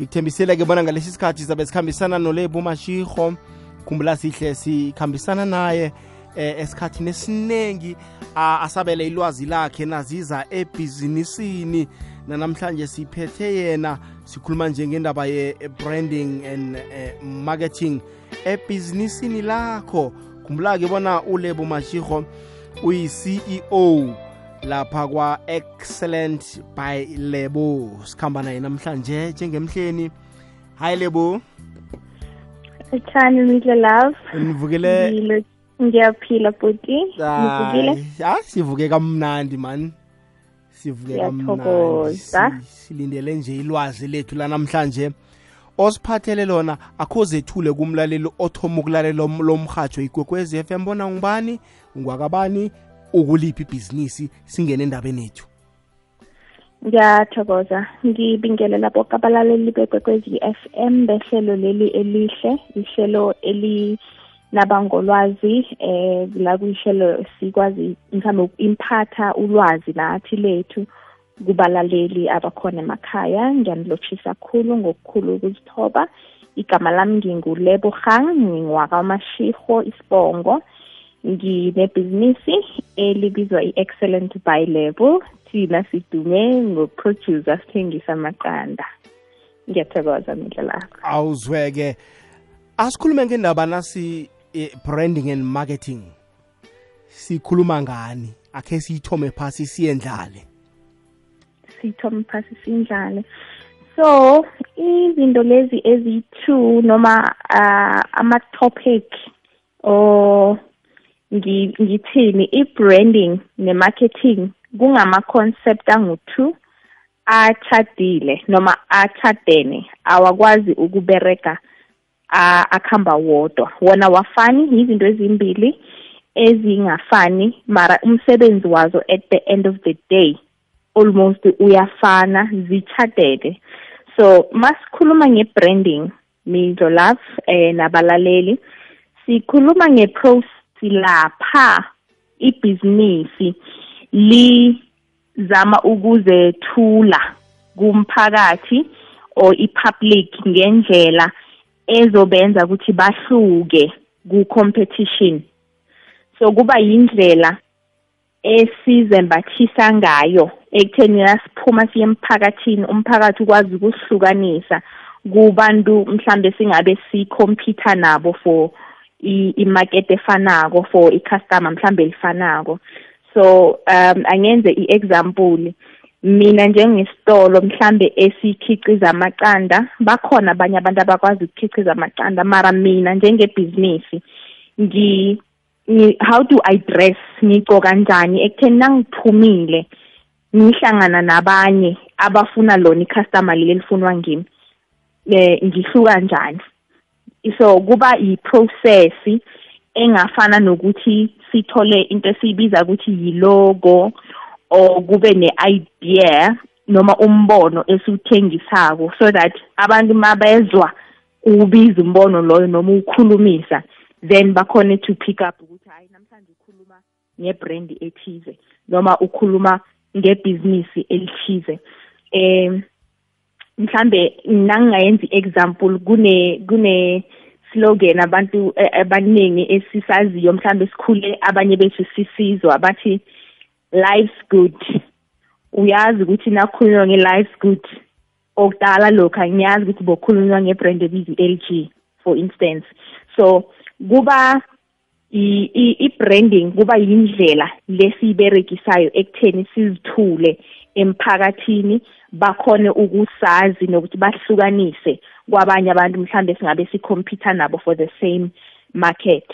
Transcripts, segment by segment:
ngikuthembisile-ke bona ngalesi sikhathi zabe sikhambisana nolebu mashiho khumbula sihle sikhambisana naye eh, esikhathini esiningi asabele ilwazi lakhe naziza ebhizinisini. Nanamhlanje siphethe yena sikhuluma njengendaba ye-branding and uh, marketing ebhizinisini lakho. Khumbula-ke bona ulebo mashiho uyi-ceo lapha kwa-excellent by lebo sikhamba naye namhlanje njengemhleni hayi lebo Echani mihle love. nivukele Ngiyaphila bhuti. Nivukile? Ah, sivuke kamnandi man. Sivuke kamnandi. Silindele nje ilwazi lethu la namhlanje. Osiphathele lona akhozethule kumlaleli othoma ukulalela lomhajo igwekwezi FM bona ngubani ungwakabani ukuliphi ibhizinisi singene endabeni ethu ngiyathokoza. Ngibingelela bonke abalaleli bekwekwezi FM behlelo leli elihle ihlelo elinabangolwazi eh la kuyihlelo sikwazi mhlawumbe ukuimphatha ulwazi nathi lethu kubalaleli abakhona emakhaya. Ngiyanilotshisa kakhulu ngokukhulu ukuzithoba. Igama lami ngingulebo hang ngingwakamashiho isibongo. Nginebhizinisi elibizwa i-excellent by level. Thina sidume ngoproducer sithengisa amaqanda. Ngiyathokoza mindla lakho. Awuzweke. Asikhulume ngendaba nasi eh, branding and marketing. Sikhuluma ngani? Akhe siyithome phasi siyendlale. Siyithome phasi siyendlale. So izinto lezi eziyi-two noma uh, ama-topic or ngithini? I-branding ne-marketing kungama-concept angu-two achadile noma achadene awakwazi ukubereka akuhamba wodwa. Wona wafani izinto ezimbili ezingafani mara umsebenzi wazo at the end of the day almost uyafana zichadele so masikhuluma nge-branding midlo love eh nabalaleli sikhuluma nge-process lapha ibhizinisi lizama ukuzethula kumphakathi or ipublic ngendlela ezobenza ukuthi bahluke ku-competition. So kuba yindlela esizembathisa ngayo ekutheni siphuma siye emphakathini umphakathi ukwazi ukusihlukanisa kubantu mhlambe singabe sikhompyutha nabo for imarket efanako for i-customer mhlambe elifanako. So um angenze i-example mina njengesitolo mhlambe esikhiciza amaqanda bakhona abanye abantu abakwazi ukukhiciza amaqanda mara mina njengebhizinisi ngi how do i dress? Ngigcoka kanjani? Ekutheni nangiphumile ngihlangana nabanye abafuna lona i-customer leli elifunwa ngimi eh ngihluka njani? So kuba i-process engafana nokuthi sithole into esiyibiza ukuthi yi-logo or kube ne-idea noma umbono esiwuthengisako so that abantu mabezwa ubiza umbono loyo noma ukhulumisa then bakhone to pick up ukuthi hayi namhlanje ukhuluma ngebrand ethize noma ukhuluma ngebhizinisi elithize. um mhlambe nangingayenza i-example kune kune slogan abantu abaningi esisaziyo mhlambe sikhule abanye bethu sisizwa bathi life's good. Uyazi ukuthi nakhulunywa nge-life's good okudala lokhu angiyazi ukuthi bokhulunywa ngebrand ebiza i-LG for instance. So kuba i-branding kuba yindlela lesiyiberekisayo ekutheni sizithule emphakathini. Bakhone ukusazi nokuthi bahlukanise kwabanye abantu mhlambe singabe sikhompyutha nabo for the same market.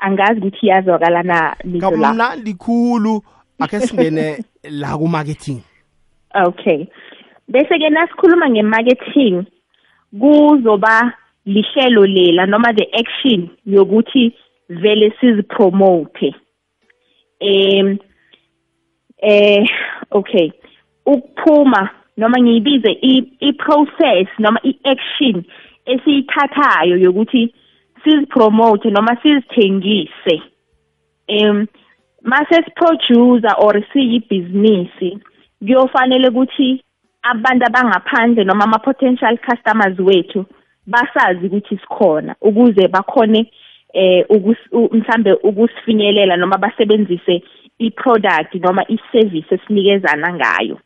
Angazi ukuthi iyazwakala na lizo la. Kamnandi khulu. Akhe singene la ku-marketing. Okay. Bese ke nasikhuluma nge-marketing kuzoba lihlelo lela noma the action yokuthi vele sizipromote em eh okay. Ukuphuma noma ngiyibize i-process noma i-action esiyithathayo yokuthi sizipromote noma sizithengise. Em mase siproducer or siyibhizinisi kuyofanele ukuthi abantu abangaphandle noma ama-potential customers wethu basazi ukuthi sikhona ukuze bakhone eh mhlambe ukusifinyelela noma basebenzise i-product noma i-service esinikezana ngayo.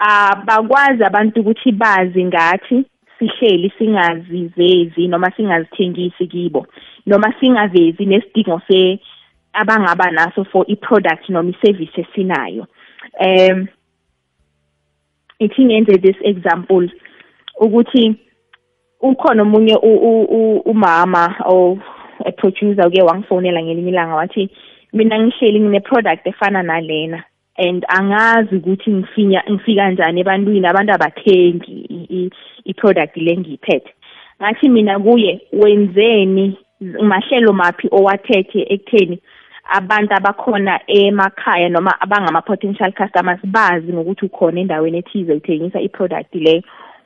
Abakwazi abantu ukuthi bazi ngathi sihleli singazivezi noma singazithengisi kibo noma singavezi nesidingo se abangaba naso for i-product noma i-service esinayo. Um ithi ngenze this example ukuthi ukhona omunye umama o a producer uke wangifonela ngelinye ilanga wathi mina ngihleli ngine product efana nalena. And angazi ukuthi ngifinya ngifika kanjani ebantwini abantu abathengi i-product le ngiyiphethe. Ngathi mina kuye wenzeni mahlelo maphi owathethe ekutheni abantu abakhona emakhaya noma abangama-potential customers bazi ngokuthi ukhona endaweni ethize uthengisa i-product leyo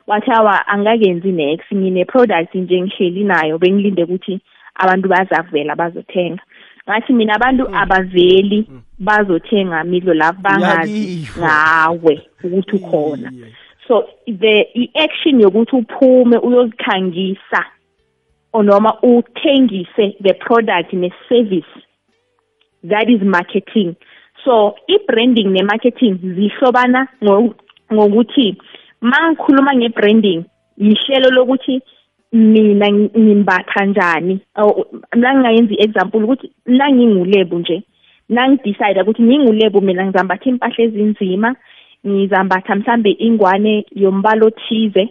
wathi awa angakenzi next ngine-product nje ngihleli nayo bengilinde ukuthi abantu bazavela bazothenga. Ngathi mina abantu mm. abaveli mm. bazothenga midlo lapho bangazi ngawe ukuthi ukhona so the i-action yokuthi uphume uyozikhangisa noma uthengise the product ne-service that is marketing so i-branding ne-marketing zihlobana ngokuthi mangikhuluma nge-branding yihlelo lokuthi mina ngimbatha njani? Nangingayenza i-example ukuthi nangingulebu nje nangidecide ukuthi ngingulebu mina ngizambatha impahla ezinzima ngizambatha mhlambe ingwane yombala othize.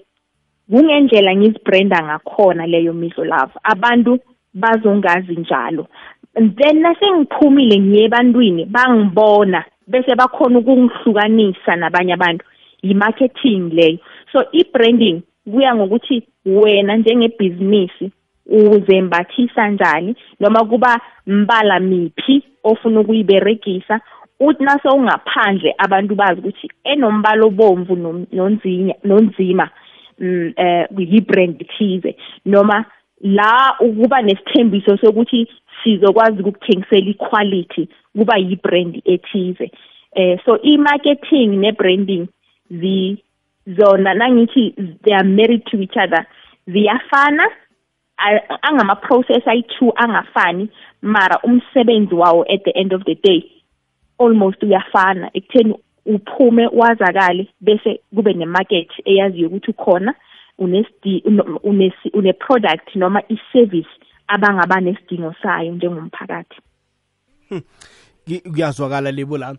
Kungendlela ngizibranda ngakhona leyo mihlo love abantu bazongazi njalo. Then nasengiphumile ngiye ebantwini bangibona bese bakhona ukungihlukanisa nabanye abantu. Yi-marketing leyo. So i-branding kuya ngokuthi wena njengebhizinisi uzembathisa njani noma kuba mbala miphi ofuna ukuyiberegisa uthi nase ungaphandle abantu bazi ukuthi enombala obomvu nonzinya nonzima mm, eh yi-brand thize noma la ukuba nesithembiso sokuthi sizokwazi ukukuthengisela equality kuba yi-brand ethize. Eh so i-marketing ne-branding zi zona nangithi they are married to each other ziyafana. Angama-process ayi-two angafani mara umsebenzi wawo at the end of the day almost uyafana. Ekutheni uphume wazakale bese kube ne-market eyaziyo ukuthi ukhona une-product noma i-service abangaba nesidingo sayo njengomphakathi. Kuyazwakala lebo la.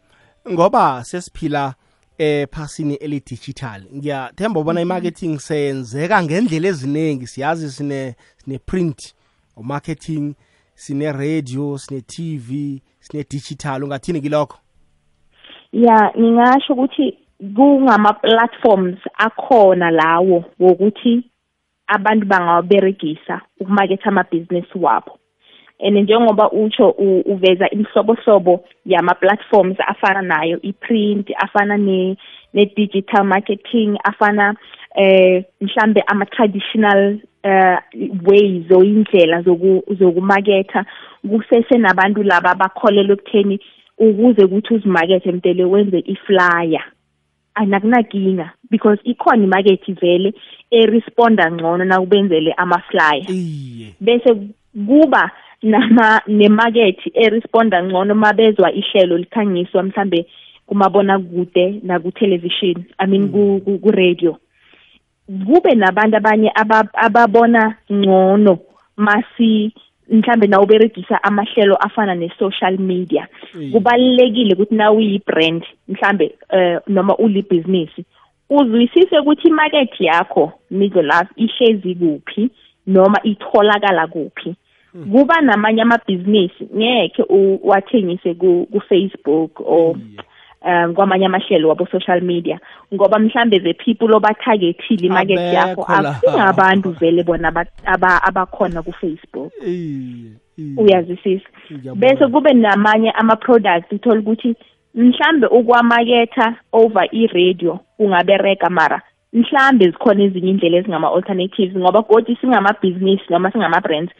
Ngoba sesiphila ephasini elidigital ngiyathemba ubona i-marketing seyenzeka ngendlela eziningi. Siyazi sine sine print marketing sine radio sine TV sine digital. Ungathini kilokho? Ya ngingasho ukuthi kungama platforms akhona lawo wokuthi abantu bangawaberegisa ukumaketha amabhizinisi wabo. And njengoba utsho uveza imihlobohlobo yama-platforms afana nayo i-print afana ne-digital marketing afana eh mhlambe ama-traditional uh ways or indlela zokumaketha kusese nabantu laba abakholelwa ekutheni ukuze ukuthi uzimakethe mtele wenze i-flyer. Anakunakinga because ikhona imarket vele eresponda ngcono nakubenzele ama-flyer. Bese kuba nama nemarket eresponda ngcono mabezwa ihlelo likhangiswa mhlambe kumabona kude na ku television i mean ku ku radio kube nabantu abanye ababona ngcono masi mhlambe na uberegisa amahlelo afana ne-social media. Kubalulekile ukuthi na uyi-brand mhlambe uh, noma ulibhizinisi uzwisise ukuthi imarket yakho middle life ihlezi kuphi noma itholakala kuphi. Kuba namanye amabhizinisi ngeke uwathengise ku-Facebook or um kwamanye amahlelo wabo social media ngoba mhlambe the people obatargethile imarket yakho akusingabantu vele bona abakhona ku-Facebook. Uyazwisisa? Bese kube namanye ama-products uthola ukuthi mhlambe ukwamaketha over i-radio kungabereka mara mhlambe zikhona ezinye indlela ezingama-alternatives ngoba godi singamabhizinisi noma singama-brands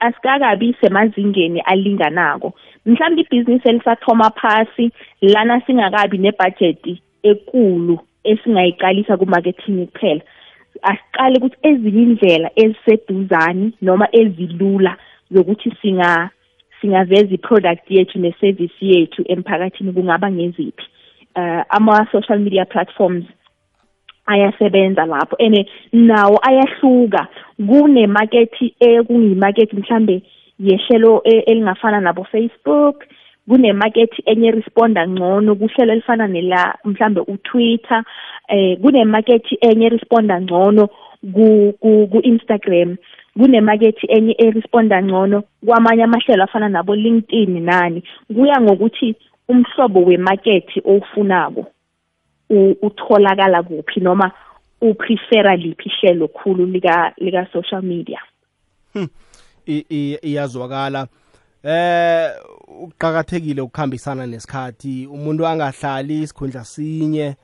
asikakabi semazingeni alinganako. Mhlawumbe ibhizinisi elisathoma phasi lana singakabi nebudget ekulu esingayiqalisa ku-marketing kuphela. Asiqale ukuthi ezinye indlela eziseduzane noma ezilula zokuthi singa singaveza i-product yethu ne-service yethu emphakathini kungaba ngeziphi uh, ama-social media platforms. Ayasebenza lapho. And nawo ayahluka. Kunemarket ekungimarket mhlambe yehlelo e, elingafana nabo Facebook. Kunemarket enye responda ngcono kuhlelo elifana nela mhlambe uTwitter. Eh kunemarket enye responda ngcono ku ku Instagram kunemarket enye eresponda ngcono kwamanye amahlelo afana nabo LinkedIn nani. Kuya ngokuthi umhlobo wemarket ofunako utholakala kuphi noma uprefera liphi ihlelo khulu lika lika social media? Hmm. iyazwakala. Eh uqhakathekile ukukhambisana nesikhathi. Umuntu angahlali isikhundla sinye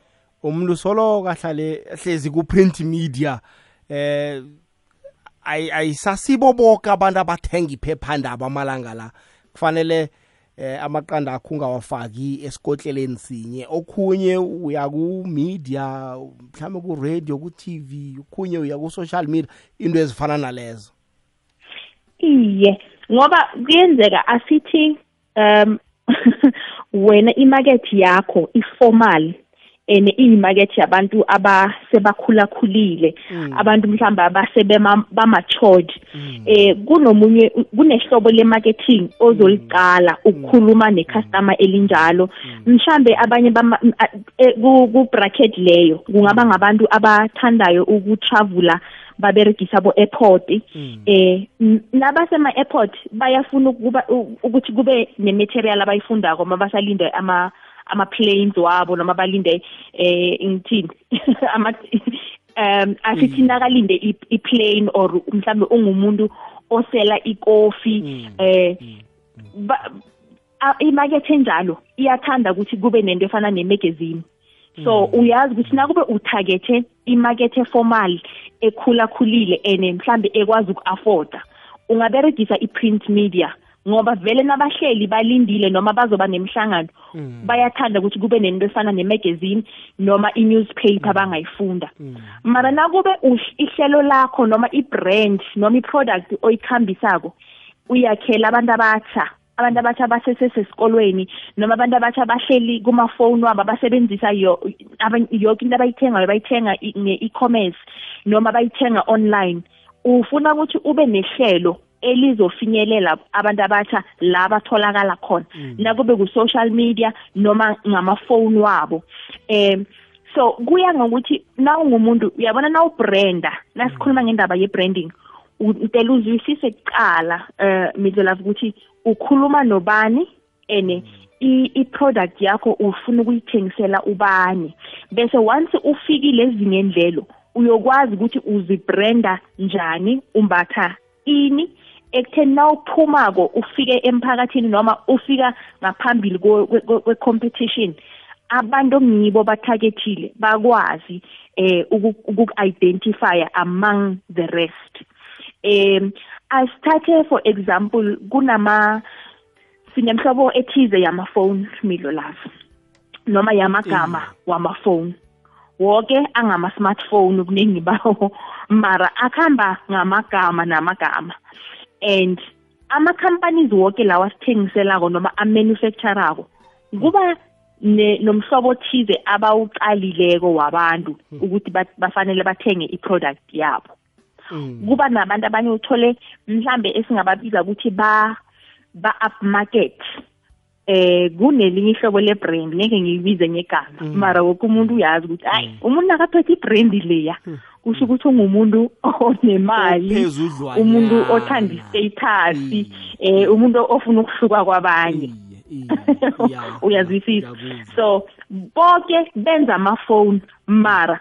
umuntu solo kahlale hlezi ku print media eh ayisasibo bonke abantu abathenga iphephandaba amalanga la. Kufanele eh amaqanda akho ungawafaki esikotleleni sinye. Okhunye uya ku-media mhlawumbe ku-radio ku-tv okhunye uya ku-social media into ezifana nalezo. Iye ngoba kuyenzeka asithi um wena imarket yakho iformal. And iyimarket yabantu abasebakhulakhulile. Mm. abantu mhlawumbe abasebe bamatured mm. eh kunomunye kunehlobo le-marketing ozoliqala mm. ukukhuluma necustomer elinjalo. Mhlambe abanye e, ku-bracket leyo kungaba ngabantu abathandayo ukutravula baberegisa bo-airport. Eh nabasema airport bayafuna ukuba ukuthi kube ne-material abayifundako mabasalinde ama ama-planes wabo noma balinde eh ngithini ama um asithi mm. nakalinde i-plane or mhlambe ungumuntu osela ikofi mm. eh mm. imarket enjalo iyathanda ukuthi kube nento efana nemagazine so uyazi ukuthi nakube utargethe imarket eformal ekhula khulile ene mhlambe ekwazi uku-afforda ungaberegisa i-print media ngoba vele nabahleli balindile noma bazoba nemhlangano mm. bayathanda ukuthi kube nento efana nemagazine noma i-newspaper mm. bangayifunda mm. mara nakube ihlelo lakho noma i-brand noma i-product oyikhambisako uyakhela abantu abatsha abantu abatsha basesesikolweni noma abantu abatsha bahleli kumafoni wabo abasebenzisa yonke into abayithengayo bayithenga nge-e-commerce noma bayithenga online ufuna ukuthi ube nehlelo elizofinyelela abantu abatsha la batholakala khona mm. nakube ku-social media noma ngamafoni wabo um so kuya ngokuthi nawungumuntu uyabona nawubranda nasikhuluma mm. ngendaba ye-branding ntela uzwisise kuqala um midlelavu ukuthi ukhuluma nobani and i-product yakho ufuna ukuyithengisela ubani bese once ufikile ezingeni lelo uyokwazi ukuthi uzibranda njani umbatha ini ekutheni nawuphumako ufike emphakathini noma ufika ngaphambili kwe-competition abantu ongibo batargetile bakwazi eh uku-identifya among the rest um asithathe for example kunama sinemhlobo ethize yamafoni midlo lava noma yamagama mm. wamafoni wonke angama-smartphone kuningi bawo mara akuhamba ngamagama namagama and ama-companies wonke lawa asithengiselako noma amanufacturako kuba nomhlobo othize abawuqalileko wabantu ukuthi bafanele bathenge i-product yabo mm. kuba nabantu abanye uthole mhlambe esingababiza ukuthi ba ba-upmarket eh kunelinye ihlobo le-brand ngeke ngiyibize ngegama mm. mara woke umuntu uyazi ukuthi hayi mm. umuntu nakaphethe i-brand leya kusho ukuthi ungumuntu onemali umuntu othanda i-status eh umuntu ofuna ukuhluka kwabanye. Uyazwisisa. So bonke benza amafoni mara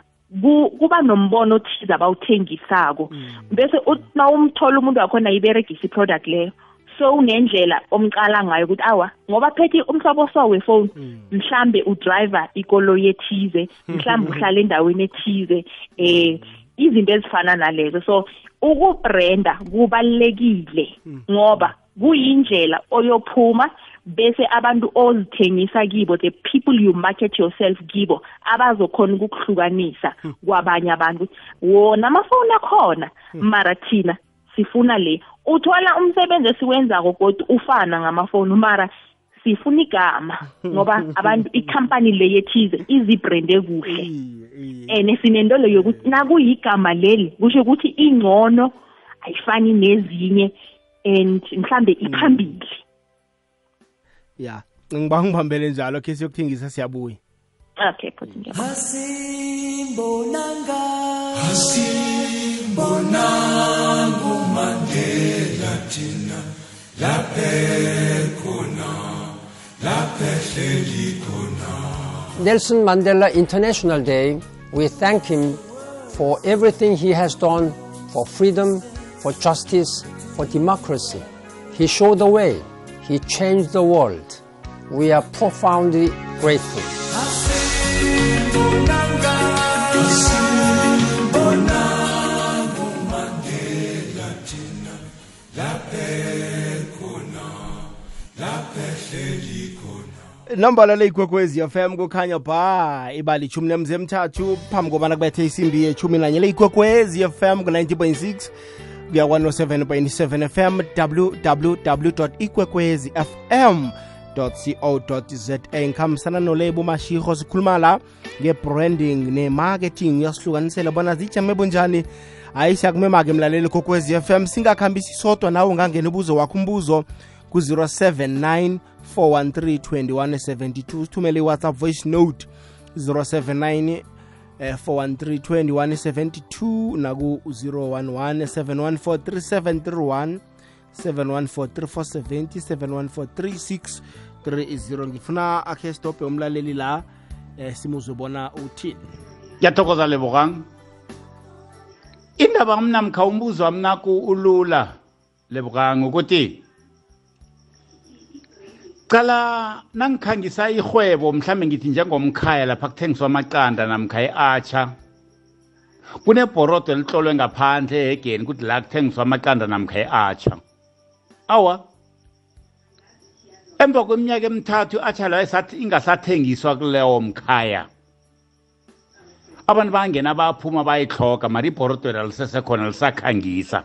kuba nombono othize abawuthengisako. Mm. bese nawumthola umuntu wakhona iberegisa i-product leyo so unendlela omqala ngayo ukuthi awa ngoba phethe umhlobo so wefoni hmm. mhlambe udriver ikoloyi ethize mhlambe uhlala endaweni ethize eh izinto ezifana nalezo. So ukubranda kubalekile hmm. ngoba kuyindlela oyophuma bese abantu ozithengisa kibo the people you market yourself kibo abazokhona ukukuhlukanisa kwabanye abantu. Wona amafoni akhona mara thina sifuna le. Uthola umsebenzi esiwenzako kodwa ufana ngamafoni mara sifuna igama. Ngoba abantu ikhampani le yethize izibrande kuhle. And sinento leyo yokuthi nakuyigama leli kusho ukuthi ingcono ayifani nezinye and mhlambe iphambili. Ya ngibanga ngibambele njalo khe siyokuthingisa siyabuya. Okay phuthi ngiyabonga. Khona Nelson Mandela International Day, we thank him for everything he has done for freedom, for justice, for democracy. He showed the way. He changed the world. We are profoundly grateful. Nombolo leyigwegwezi fm kukhanya ba ibali emthathu phambi kobana kubethe isimbi yechumi nanye ikwekwezi fm ku-90.6 kuya kwa-7.7 fm www ikwekwezi fm co za ngikhambisana nolebo mashiro sikhuluma la nge-branding ne-marketing uyasihlukanisela bona zijame bunjani. Hayi siyakumema-ke mlaleli kokwezi fm singakhambisi sodwa nawe ungangena ubuzo wakho umbuzo ku-079 413 2172 sithumele i-whatsapp voice note 079 eh, 413 2172 naku-011 7143731 7143470 7143630 ngifuna akhe stophe umlaleli la eh, simuzwe bona uthini. Ngiyathokoza lebogang indaba mnamkha umbuzo wami naku ulula lebogang ukuthi cala nangikhangisa ihwebo mhlambe ngithi njengomkhaya lapha kuthengiswa amaqanda namkha e-atsha kunebhorodo elihlolwe ngaphandle ehegeni ukuthi la kuthengiswa amaqanda namkha e-atsha awa emva kweminyaka emithathu i-atsha layo sathi ingasathengiswa kulewo mkhaya abantu bangena baphuma bayihloga mara ibhorodwela lisesekhona lisakhangisa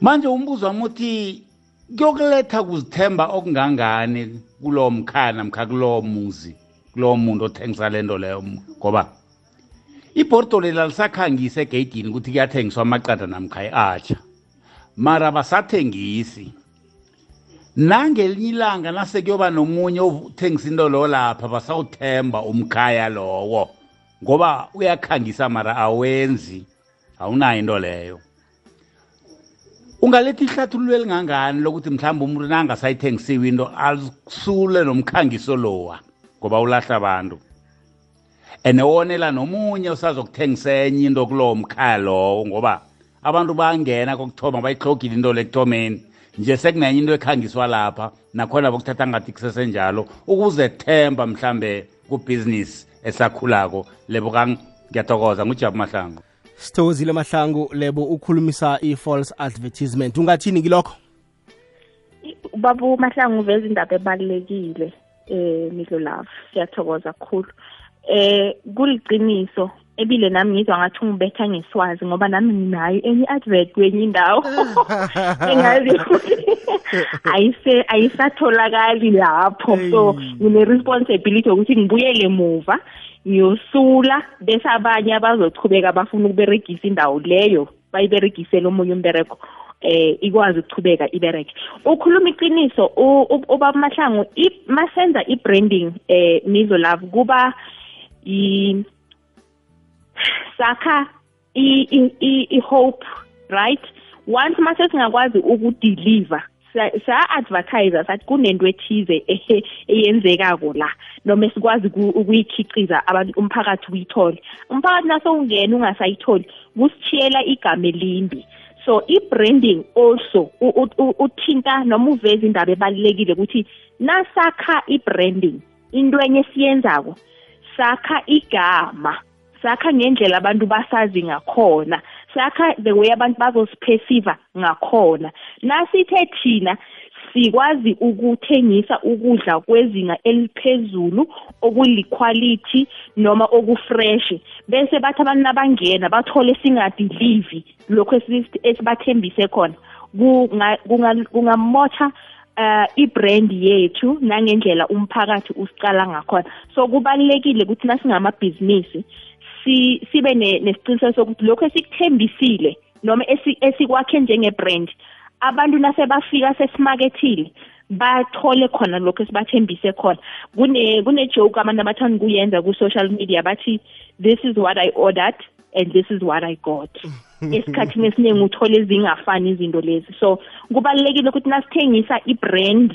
manje umbuzo wami uthi kuyokuletha kuzithemba okungangani kulowo mkhaya namkha kulowo muzi kulowo muntu othengisa le nto leyo? Ngoba ibhordo lela lisakhangisa egeyidini ukuthi kuyathengiswa amaqanda namkha i-atsha mara basathengisi nangelinye ilanga nase kuyoba nomunye othengisa into lowo lapha basawuthemba umkhaya lowo. Ngoba uyakhangisa mara awenzi awunayo into leyo. Ungaletha ihlathululo elingangani lokuthi mhlawumbe umuntu nangasayithengisiwe into asule nomkhangiso lowa? Ngoba ulahla abantu. And wonela nomunye usazokuthengisa enye into kulowo mkhaya lowo ngoba abantu bangena kokuthoma bayihlogile into lekuthomeni nje sekunenye into ekhangiswa lapha nakhona bokuthatha ngathi kusesenjalo ukuze themba mhlambe kubhizinisi esakhulako. Lebokang ngiyathokoza ngujabu mahlangu. Sithokozile mahlangu. Lebo ukhulumisa i-false advertisement. Ungathini kilokho? Ubaba umahlangu uveza indaba ebalulekile eh midlo love. Siyathokoza kakhulu. Eh kuliqiniso ebile nami ngizwa ngathi ungibetha ngeswazi ngoba nami nginayo enye advert kwenye indawo. Engazi ayise ayisatholakali lapho. So ngine responsibility ukuthi ngibuyele muva ngiyosula bese abanye abazochubeka bafuna ukuberegisa indawo leyo bayiberegisele omunye umbereko eh ikwazi ukuchubeka ibereke ukhuluma iqiniso ubaba mahlangu masenza i-branding eh mizo love kuba i sakha i-hope right? Once mase singakwazi ukudeliver sa-advertise sathi kunento ethize eyenzekako la. Noma sikwazi ukuyikhiciza abantu umphakathi uyithole. Umphakathi nasowungena ungasayitholi kusithiyela igama elimbi. So i-branding also uthinta noma uveza indaba ebalulekile ukuthi nasakha i-branding into enye esiyenzako sakha igama sakha ngendlela abantu basazi ngakhona. Sakha the way abantu bazosiphesiva ngakhona. Nasithe thina sikwazi ukuthengisa ukudla kwezinga eliphezulu okuliquality noma okufresh bese bathi abantu nabangena bathole singadelivi lokho esibathembise khona. Kungamotha uh ibrand yethu nangendlela umphakathi usicala ngakhona. So kubalekile ukuthi nasingamabhizinisi si sibe nesiqiniseko sokuthi lokho esikuthembisile noma esikwakhe njengebrand abantu nasebafika sesimakethile bathole khona lokho esibathembise khona. Kune kune joke abantu abathanda kuyenza ku social media bathi this is what i ordered and this is what i got. Esikhathini esiningi uthole ezingafani izinto lezi. So kubalulekile ukuthi nasithengisa i-brand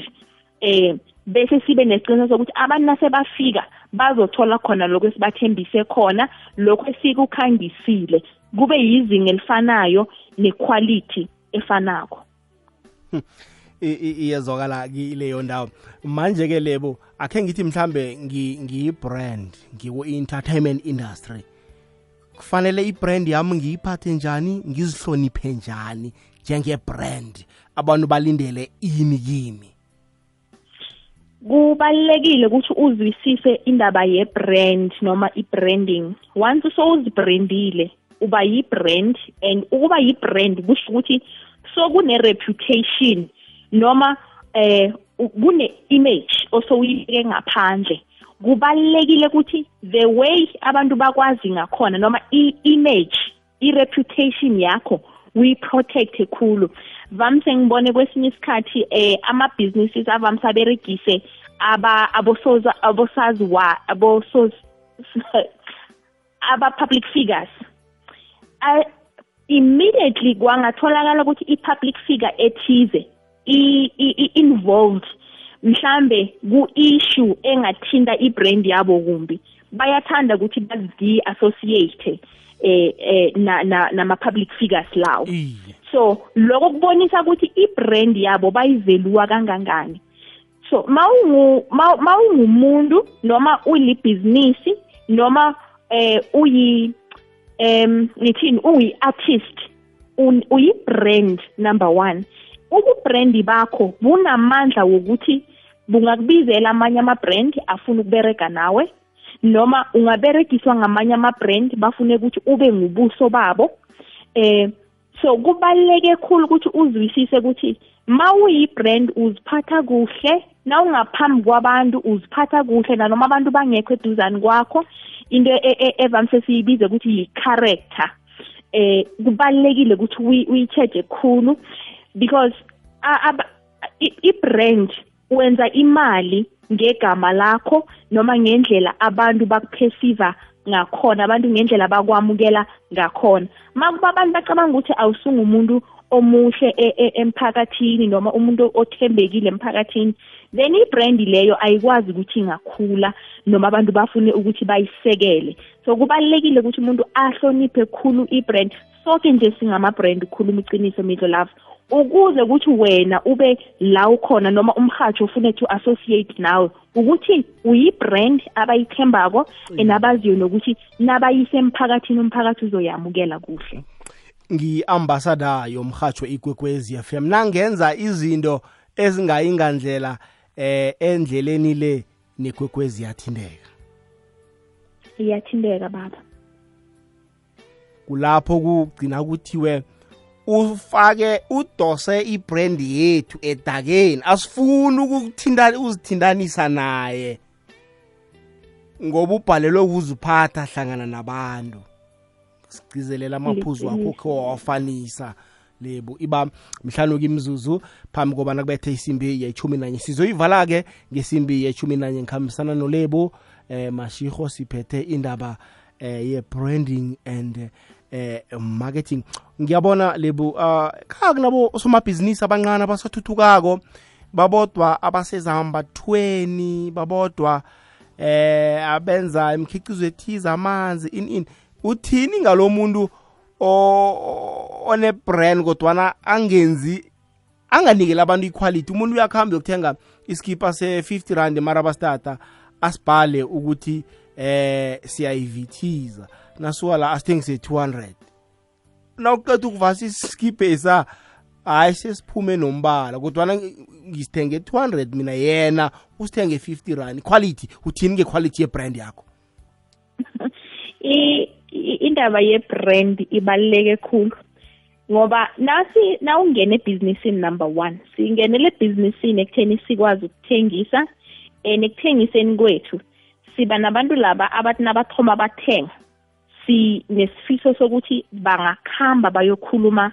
eh bese sibe nesiqiniseko sokuthi abantu nasebafika bazothola khona lokho esibathembise khona lokho esikukhangisile kube yizinga elifanayo nequality efanako. Iyezwakala kileyo ndawo. Manje ke lebo akhe ngithi mhlambe ngiyi-brand ngiku-entertainment industry. Kufanele ibrand yami ngiyiphathe njani ngizihloniphe njani njengebrand abantu balindele ini kimi? Kubalekile ukuthi uzwisise indaba yebrand noma ibranding. Once usowuzibrandile uba yi-brand and ukuba yi-brand kusho ukuthi sokune-reputation noma eh kune-image osowuyibeke ngaphandle. Kubalekile ukuthi the way abantu bakwazi ngakhona noma i-image i-reputation yakho uyiprotecte khulu. Vamise ngibone kwesinye isikhathi eh ama-businesses avamise aberegise aba abosoza abosazi wa abosoz aba-public figures. Uh, immediately kwangatholakala ukuthi i-public figure ethize i-involved mhlambe ku-issue engathinta i-brand yabo kumbi. Bayathanda ukuthi bazi-associate eh eh nama-public figures lawo. So lokho kubonisa ukuthi i-brand yabo bayivelua kangangani. So mawungumuntu noma uyibhizinisi noma eh uyi em ngithini uyi-artist uyi-brand number one. Ububrandi bakho bunamandla wokuthi bungakubizela amanye ama-brand afuna ukubereka nawe. Noma ungaberegiswa ngamanye ama-brand bafune ukuthi ube ngubuso babo. Eh so kubaluleke khulu ukuthi uzwisise ukuthi ma uyi-brand uziphatha kuhle na ungaphambi kwabantu uziphatha kuhle nanoma abantu bangekho eduzane kwakho into e, e, evamise siyibize ukuthi yi-character. Eh kubalulekile ukuthi uyi-check khulu because i-brand wenza imali ngegama lakho noma ngendlela abantu bakuperceive ngakhona abantu ngendlela bakwamukela ngakhona. Makuba abantu bacabanga ukuthi awusungumuntu omuhle e, e, emphakathini noma umuntu othembekile emphakathini then ibrand leyo ayikwazi ukuthi ingakhula noma abantu bafune ukuthi bayisekele. So kubalekile ukuthi umuntu ahloniphe khulu ibrand. Sonke nje singama-brand ukhuluma iqiniso midlo love. Ukuze ukuthi wena ube la ukhona noma umhajo ufune to associate nawe ukuthi uyi-brand abayithembako enabaziyo nokuthi nabayise emphakathini umphakathi uzoyamukela kuhle. Ngi-ambassador yomhajo ikwekwezi FM nangenza izinto ezingayingandlela eh endleleni le nekwekwezi yathindeka iyathindeka baba. Kulapho kugcina kuthiwe ufake udose ibrand yethu edakeni. Asifuni ukuthinta uzithintanisa naye. Ngoba ubhalelwe ukuziphatha hlangana nabantu. Sigcizelela amaphuzu akho khe wawafanisa. Lebu iba mhlanu kimzuzu phambi kobana kubethe isimbi yechumi nanye sizoyivala-ke ngesimbi yechumi nanye ngikhambisana nolebu eh mashiko siphethe indaba eh ye-branding and eh marketing. Ngiyabona lebu uh kha kunabo somabhizinisi abancane abasathuthukako babodwa abasezambathweni babodwa eh abenza imikhiqizo ethize amanzi in in uthini ngalomuntu one brand kodwana angenzi anganikeli abantu equality umuntu uyakuhamba yokuthenga iskipa se-50 rand mara abastata asibhale ukuthi eh siyayivithiza. Nasuka la asithengise 200 nawuqeda ukuvasa iskipe esa hayi sesiphume nombala kodwana ngisithenge 200 mina yena usithenge 50 rand quality uthini ngequality yebrand yakho? I- i- indaba ye-brand ibaluleke khulu ngoba nasi nawungena ebhizinisini number one singenele ebhizinisini ekutheni sikwazi ukuthengisa and ekuthengiseni kwethu siba nabantu laba abathi nabathoma bathenga. Sinesifiso sokuthi bangakhamba bayokhuluma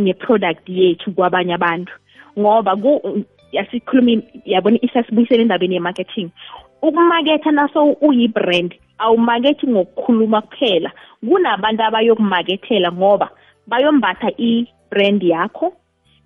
ngeproduct yethu kwabanye abantu. Ngoba ku yasikhuluma yabona isasibuyisela endabeni ye-marketing. Ukumaketha naso uyi-brand awumakethi ngokukhuluma kuphela. Kunabantu abayokumakethela ngoba bayombatha i-brand yakho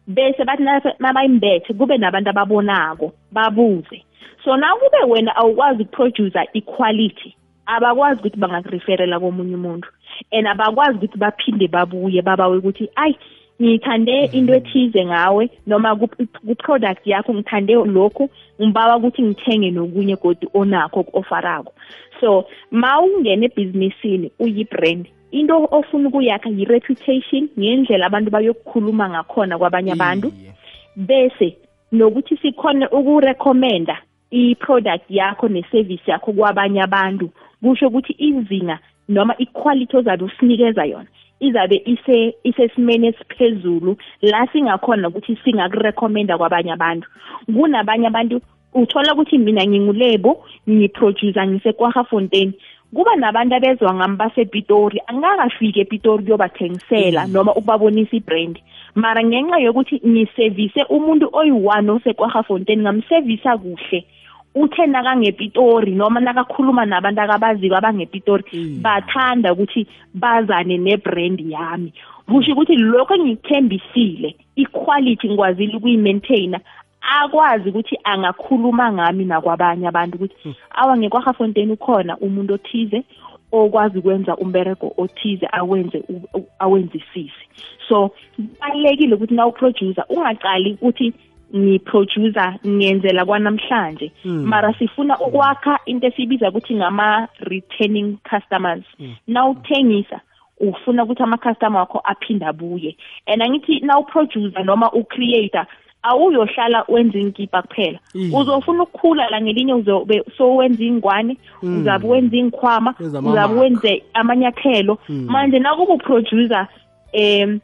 bese bathi nabayimbethe kube nabantu ababonako babuze. So na kube wena awukwazi ukuproducer equality abakwazi ukuthi bangakureferela komunye umuntu. And abakwazi ukuthi baphinde babuye babawe ukuthi ayi ngithande into ethize ngawe noma ku-product yakho ngithande lokhu ngibawa ukuthi ngithenge nokunye kodwa onakho ku-ofarako so ma ungena ebhizinisini uyi-brand into ofuna ukuyakha yi-reputation ngendlela abantu bayokukhuluma ngakhona kwabanye abantu. Bese nokuthi sikhone ukurecommenda i-product yakho ne-service yakho kwabanye abantu kusho ukuthi izinga noma iquality ozabe usinikeza yona izabe ise isesimeni esiphezulu la singakhona ukuthi singakurecommenda kwabanye abantu. Kunabanye abantu uthola ukuthi mina ngingulebo ngiproducer ngisekwahafontein kuba nabantu abezwa ngami basepitori angakafiki epitori kuyobathengisela noma ukubabonisa ibrand. Mara ngenxa yokuthi ngisevise umuntu oyi-one osekwahafontein ngamsevisa kuhle. Uthe nakangepitori noma nakakhuluma nabantu akabaziko abangepitori bathanda ukuthi bazane nebrand yami. Kusho ukuthi lokho engikuthembisile iquality ngikwazile ukuyi-maintaina akwazi ukuthi angakhuluma ngami nakwabanye abantu ukuthi awa ngekwahafontein ukhona umuntu othize okwazi ukwenza umberego othize awenze awenzisise. So kubalulekile ukuthi na uproducer ungaqali ukuthi ngiproducer ngenzela kwanamhlanje. Mara sifuna ukwakha into esibiza ukuthi ngama-returning customers. Na uthengisa ufuna ukuthi ama-customer wakho aphinde abuye. And angithi na uproducer noma ucreator awuyohlala wenza inkipa kuphela. Uzofuna ukukhula la ngelinye uzobe sowenza ingwane uzabe wenza ingikhwama uzabe wenze amanyathelo. Manje nakuba uproducer um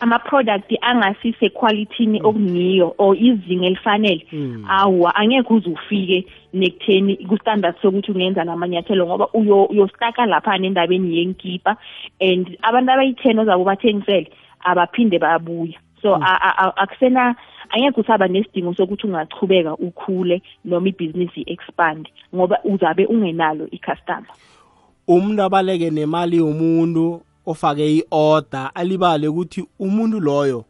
ama-product angasise quality okungiyo or izinga elifanele. Awa angeke uze ufike nekutheni ku-standard sokuthi ungenza namanyathelo ngoba uyostaka lapha nendabeni yenkipa and abantu abayi-ten ozabe ubathengisele abaphinde babuya. So akusena angeke usaba nesidingo sokuthi ungachubeka ukhule noma ibhizinisi i-expand ngoba uzabe ungenalo i-customer. Umuntu abaleke nemali yomuntu ofake i-order alibale ukuthi umuntu loyo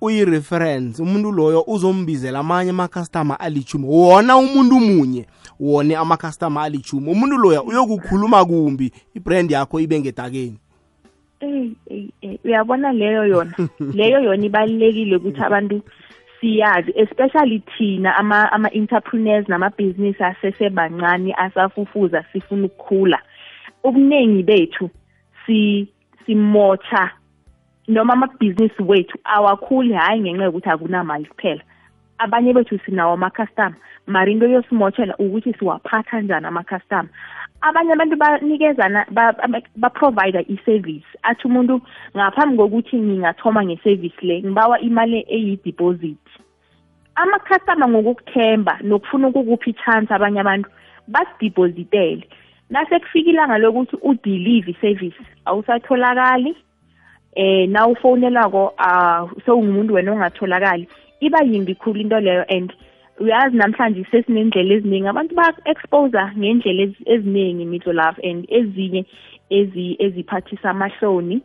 uyi-reference umuntu loyo uzombizela amanye ama-customer alichumi wona umuntu munye wone ama-customer alichumi umuntu loya uyokukhuluma kumbi ibrand yakho ibe ngedakeni. Uyabona leyo yona. Leyo yona ibalulekile ukuthi abantu siyazi especially thina ama-entrepreneurs namabhizinisi asesebancane asafufuza sifuna ukukhula. Ubuningi bethu si simotha noma amabhizinisi wethu awakhuli hhayi ngenxa yokuthi akunamali kuphela. Abanye bethu sinawo ama-customer mara into yosimotshela ukuthi siwaphatha njani ama-customer. Abanye abantu banikezana baprovide i-service. Athi umuntu ngaphambi kokuthi ngingathoma nge-service le ngibawa imali eyi-deposit. Ama-customer ngokukuthemba nokufuna ukukupha i-chance abanye abantu basidipozitele nasekufika ilanga lokuthi udelive i-service awusatholakali eh na ufonelako uh, sewungumuntu wena ongatholakali. Iba yimbi khulu into leyo and uyazi namhlanje sesinendlela eziningi abantu ba-expose ngendlela eziningi mitlo love and ezinye eziphathisa amahloni.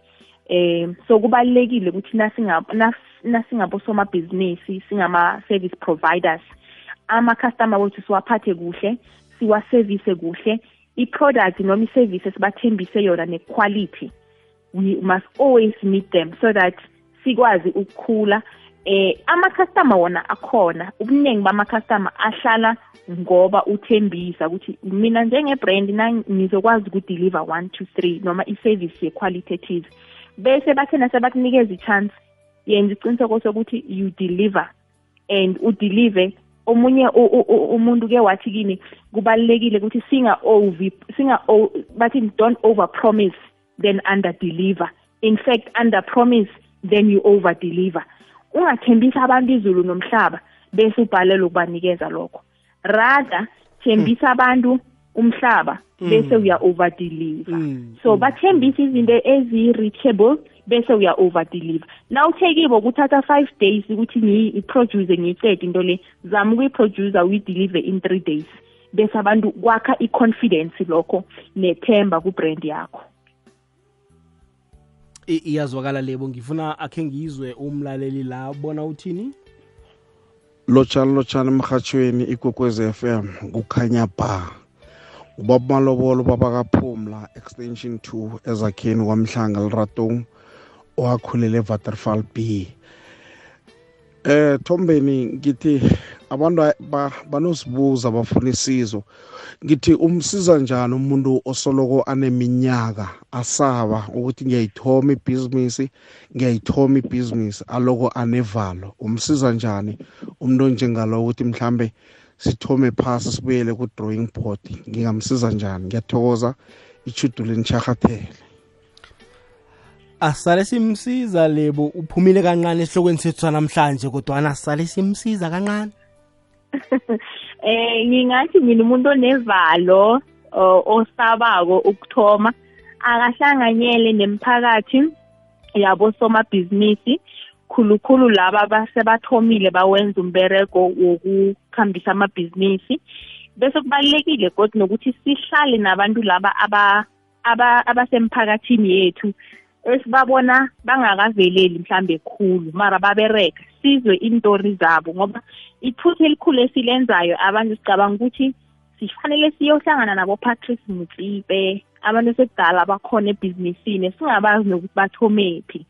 Eh so kubalekile ukuthi nasingabosomabhizinisi singama-service providers ama-customer wethu siwaphathe kuhle siwaservice kuhle i-product noma i-service esibathembise yona ne-quality we must always meet them so that sikwazi ukukhula. Eh ama-customer wona akhona ubuningi bama-customer ahlala ngoba uthembisa ukuthi mina njenge-brand ngizokwazi ukudeliver one two three noma i-service ye-quality ethize. Bese bathena sebakunikeza i-chance yenza isiqiniseko sokuthi you deliver and udeliver omunye umuntu ke wathi kini kubalekile ukuthi singa over singa bathi don't over promise then under deliver. In fact under promise then you over deliver. Ungathembisa abantu izulu nomhlaba bese ubhalelwe ukubanikeza lokho. Rather thembisa abantu umhlaba bese uya over deliver. Mm, so bathembisa izinto ezi-reachable bese uya over deliver na uthekibo kuthatha five days ukuthi ngiyi-produce ngiyicede into le zama ukuyiproducer uyi-deliver in three days. Bese abantu kwakha i-confidence lokho nethemba kubrand yakho. I- iyazwakala lebo ngifuna akhe ngizwe umlaleli la bona uthini? Lotshani lotshani emrhatshweni ikwekwezi FM kukhanya ba. Ubaba malobolo babakaphumla extension 2 ezakheni kwamhlanga liratong owakhulele evaterfal b. Eh thombeni ngithi abantu ba- banosibuza bafuna isizo. Ngithi umsiza njani umuntu osoloko aneminyaka? Asaba ukuthi ngiyayithoma ibhizinisi ngiyayithoma ibhizinisi aloko anevalo. Umsiza njani umuntu onjengalo ukuthi mhlambe sithome phasi sibuyele ku-drawing board? Ngingamsiza njani? Ngiyathokoza ichudu lenitsharhathele asale simsiza lebo uphumile kancane esihlokweni sethu sanamhlanje kodwana asale simsiza kancane. Eh ngingathi mina umuntu onevalo osabako ukuthoma akahlanganyele nemphakathi yabo somabhizinisi khulukhulu laba abasebathomile bawenza umberego wokukhambisa amabhizinisi. Bese kubalulekile kodwa nokuthi sihlale nabantu laba aba aba abasemphakathini yethu esibabona bangakaveleli mhlambe khulu mara babereka sizwe iintori zabo ngoba iphutha elikhulu esilenzayo abantu sicabanga ukuthi sifanele siyohlangana nabo-patrice mutsipe abantu esekudala bakhona ebhizinisini singabazi nokuthi bathomephi.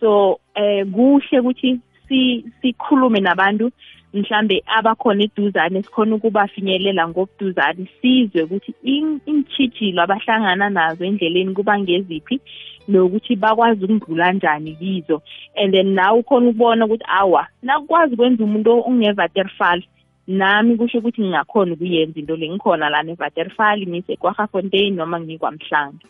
So eh kuhle ukuthi si sikhulume nabantu mhlambe abakhona eduzane sikhona ukubafinyelela ngobuduzane sizwe ukuthi in- iintshijilo abahlangana nazo endleleni kuba ngeziphi nokuthi bakwazi ukundlula njani kizo. And then nawe ukhona ukubona ukuthi awa nakukwazi kwenza umuntu ongevaterfal nami kusho ukuthi ngingakhona ukuyenza into le ngikhona lana evaterfal ngisekwahafontein noma ngikwamhlanga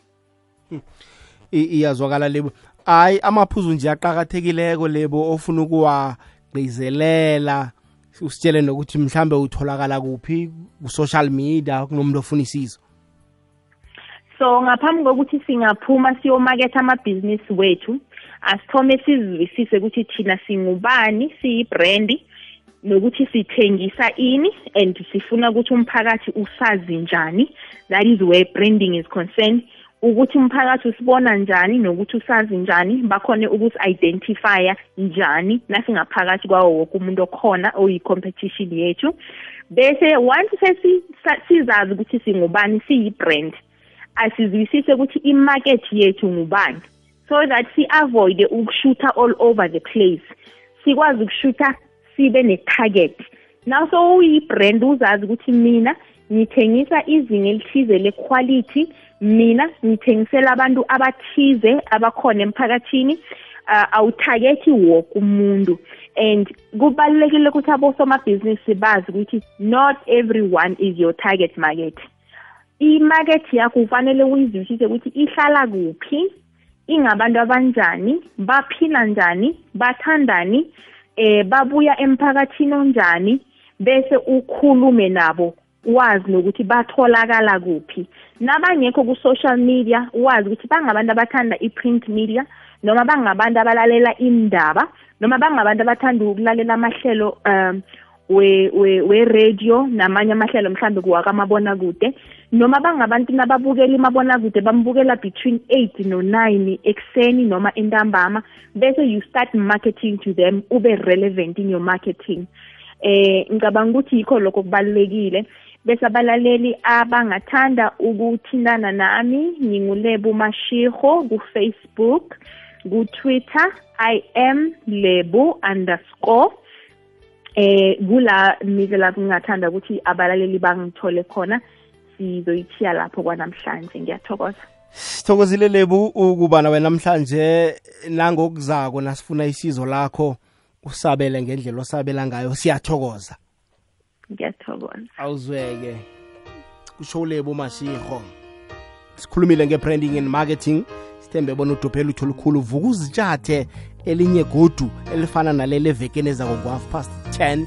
I- iyazwakala lebo. Hayi amaphuzu nje aqakathekileko lebo ofuna ukuwagqizelela usitshele nokuthi mhlambe utholakala kuphi ku-social media kunomuntu ofuna isizo? So ngaphambi kokuthi singaphuma siyomaketha amabhizinisi wethu asithome sizwisise ukuthi thina singubani siyibrandi nokuthi sithengisa ini and sifuna ukuthi umphakathi usazi njani that is where branding is concerned. Ukuthi umphakathi usibona njani nokuthi usazi njani bakhone ukusi-identifya njani nasingaphakathi kwawo woke umuntu okhona oyi-competition yethu. Bese once sesi- sa- sizazi ukuthi singubani siyi-brand asizwisise ukuthi imarket yethu ngubani. So that si-avoide ukushutha all over the place. Sikwazi ukushutha sibe ne-target. Naso uyi-brand uzazi ukuthi mina ngithengisa izinga elithize le-quality mina ngithengisela abantu abathize abakhona emphakathini uh, awuthagethi woke umuntu. And kubalulekile ukuthi abosomabhizinisi bazi ukuthi not everyone is your target market. I-market yakho kufanele uyizwisise ukuthi ihlala kuphi ingabantu abanjani baphila njani bathandani eh babuya emphakathini onjani bese ukhulume nabo wazi nokuthi batholakala kuphi. Nabangekho ku-social media wazi ukuthi bangabantu abathanda i-print media noma bangabantu abalalela indaba noma bangabantu abathanda ukulalela amahlelo um we we we-radio namanye amahlelo mhlambe kuwakamabonakude noma bangabantu nababukela imabonakude bambukela between eight no-nine ekuseni noma entambama bese you start marketing to them ube relevant in your marketing. Eh ngicabanga ukuthi yikho lokho kubalulekile bese abalaleli abangathanda ukuthintana nami ngingulebo mashiho ku-facebook ku-twitter i am lebo underscore. Eh kula mize lapho ngingathanda ukuthi abalaleli bangithole khona sizoyithiya lapho kwanamhlanje. Ngiyathokoza. Sithokozile lebu ukuba nawe namhlanje nangokuzako nasifuna isizo lakho usabele ngendlela osabela ngayo siyathokoza ngiyathokoza. Awuzweke. Kusho lebu mashirho sikhulumile nge-branding and marketing. Sithembe bona udophela utho olukhulu. Vuka uzitshathe elinye godu elifana naleli evekeni ezako ngo-half past 10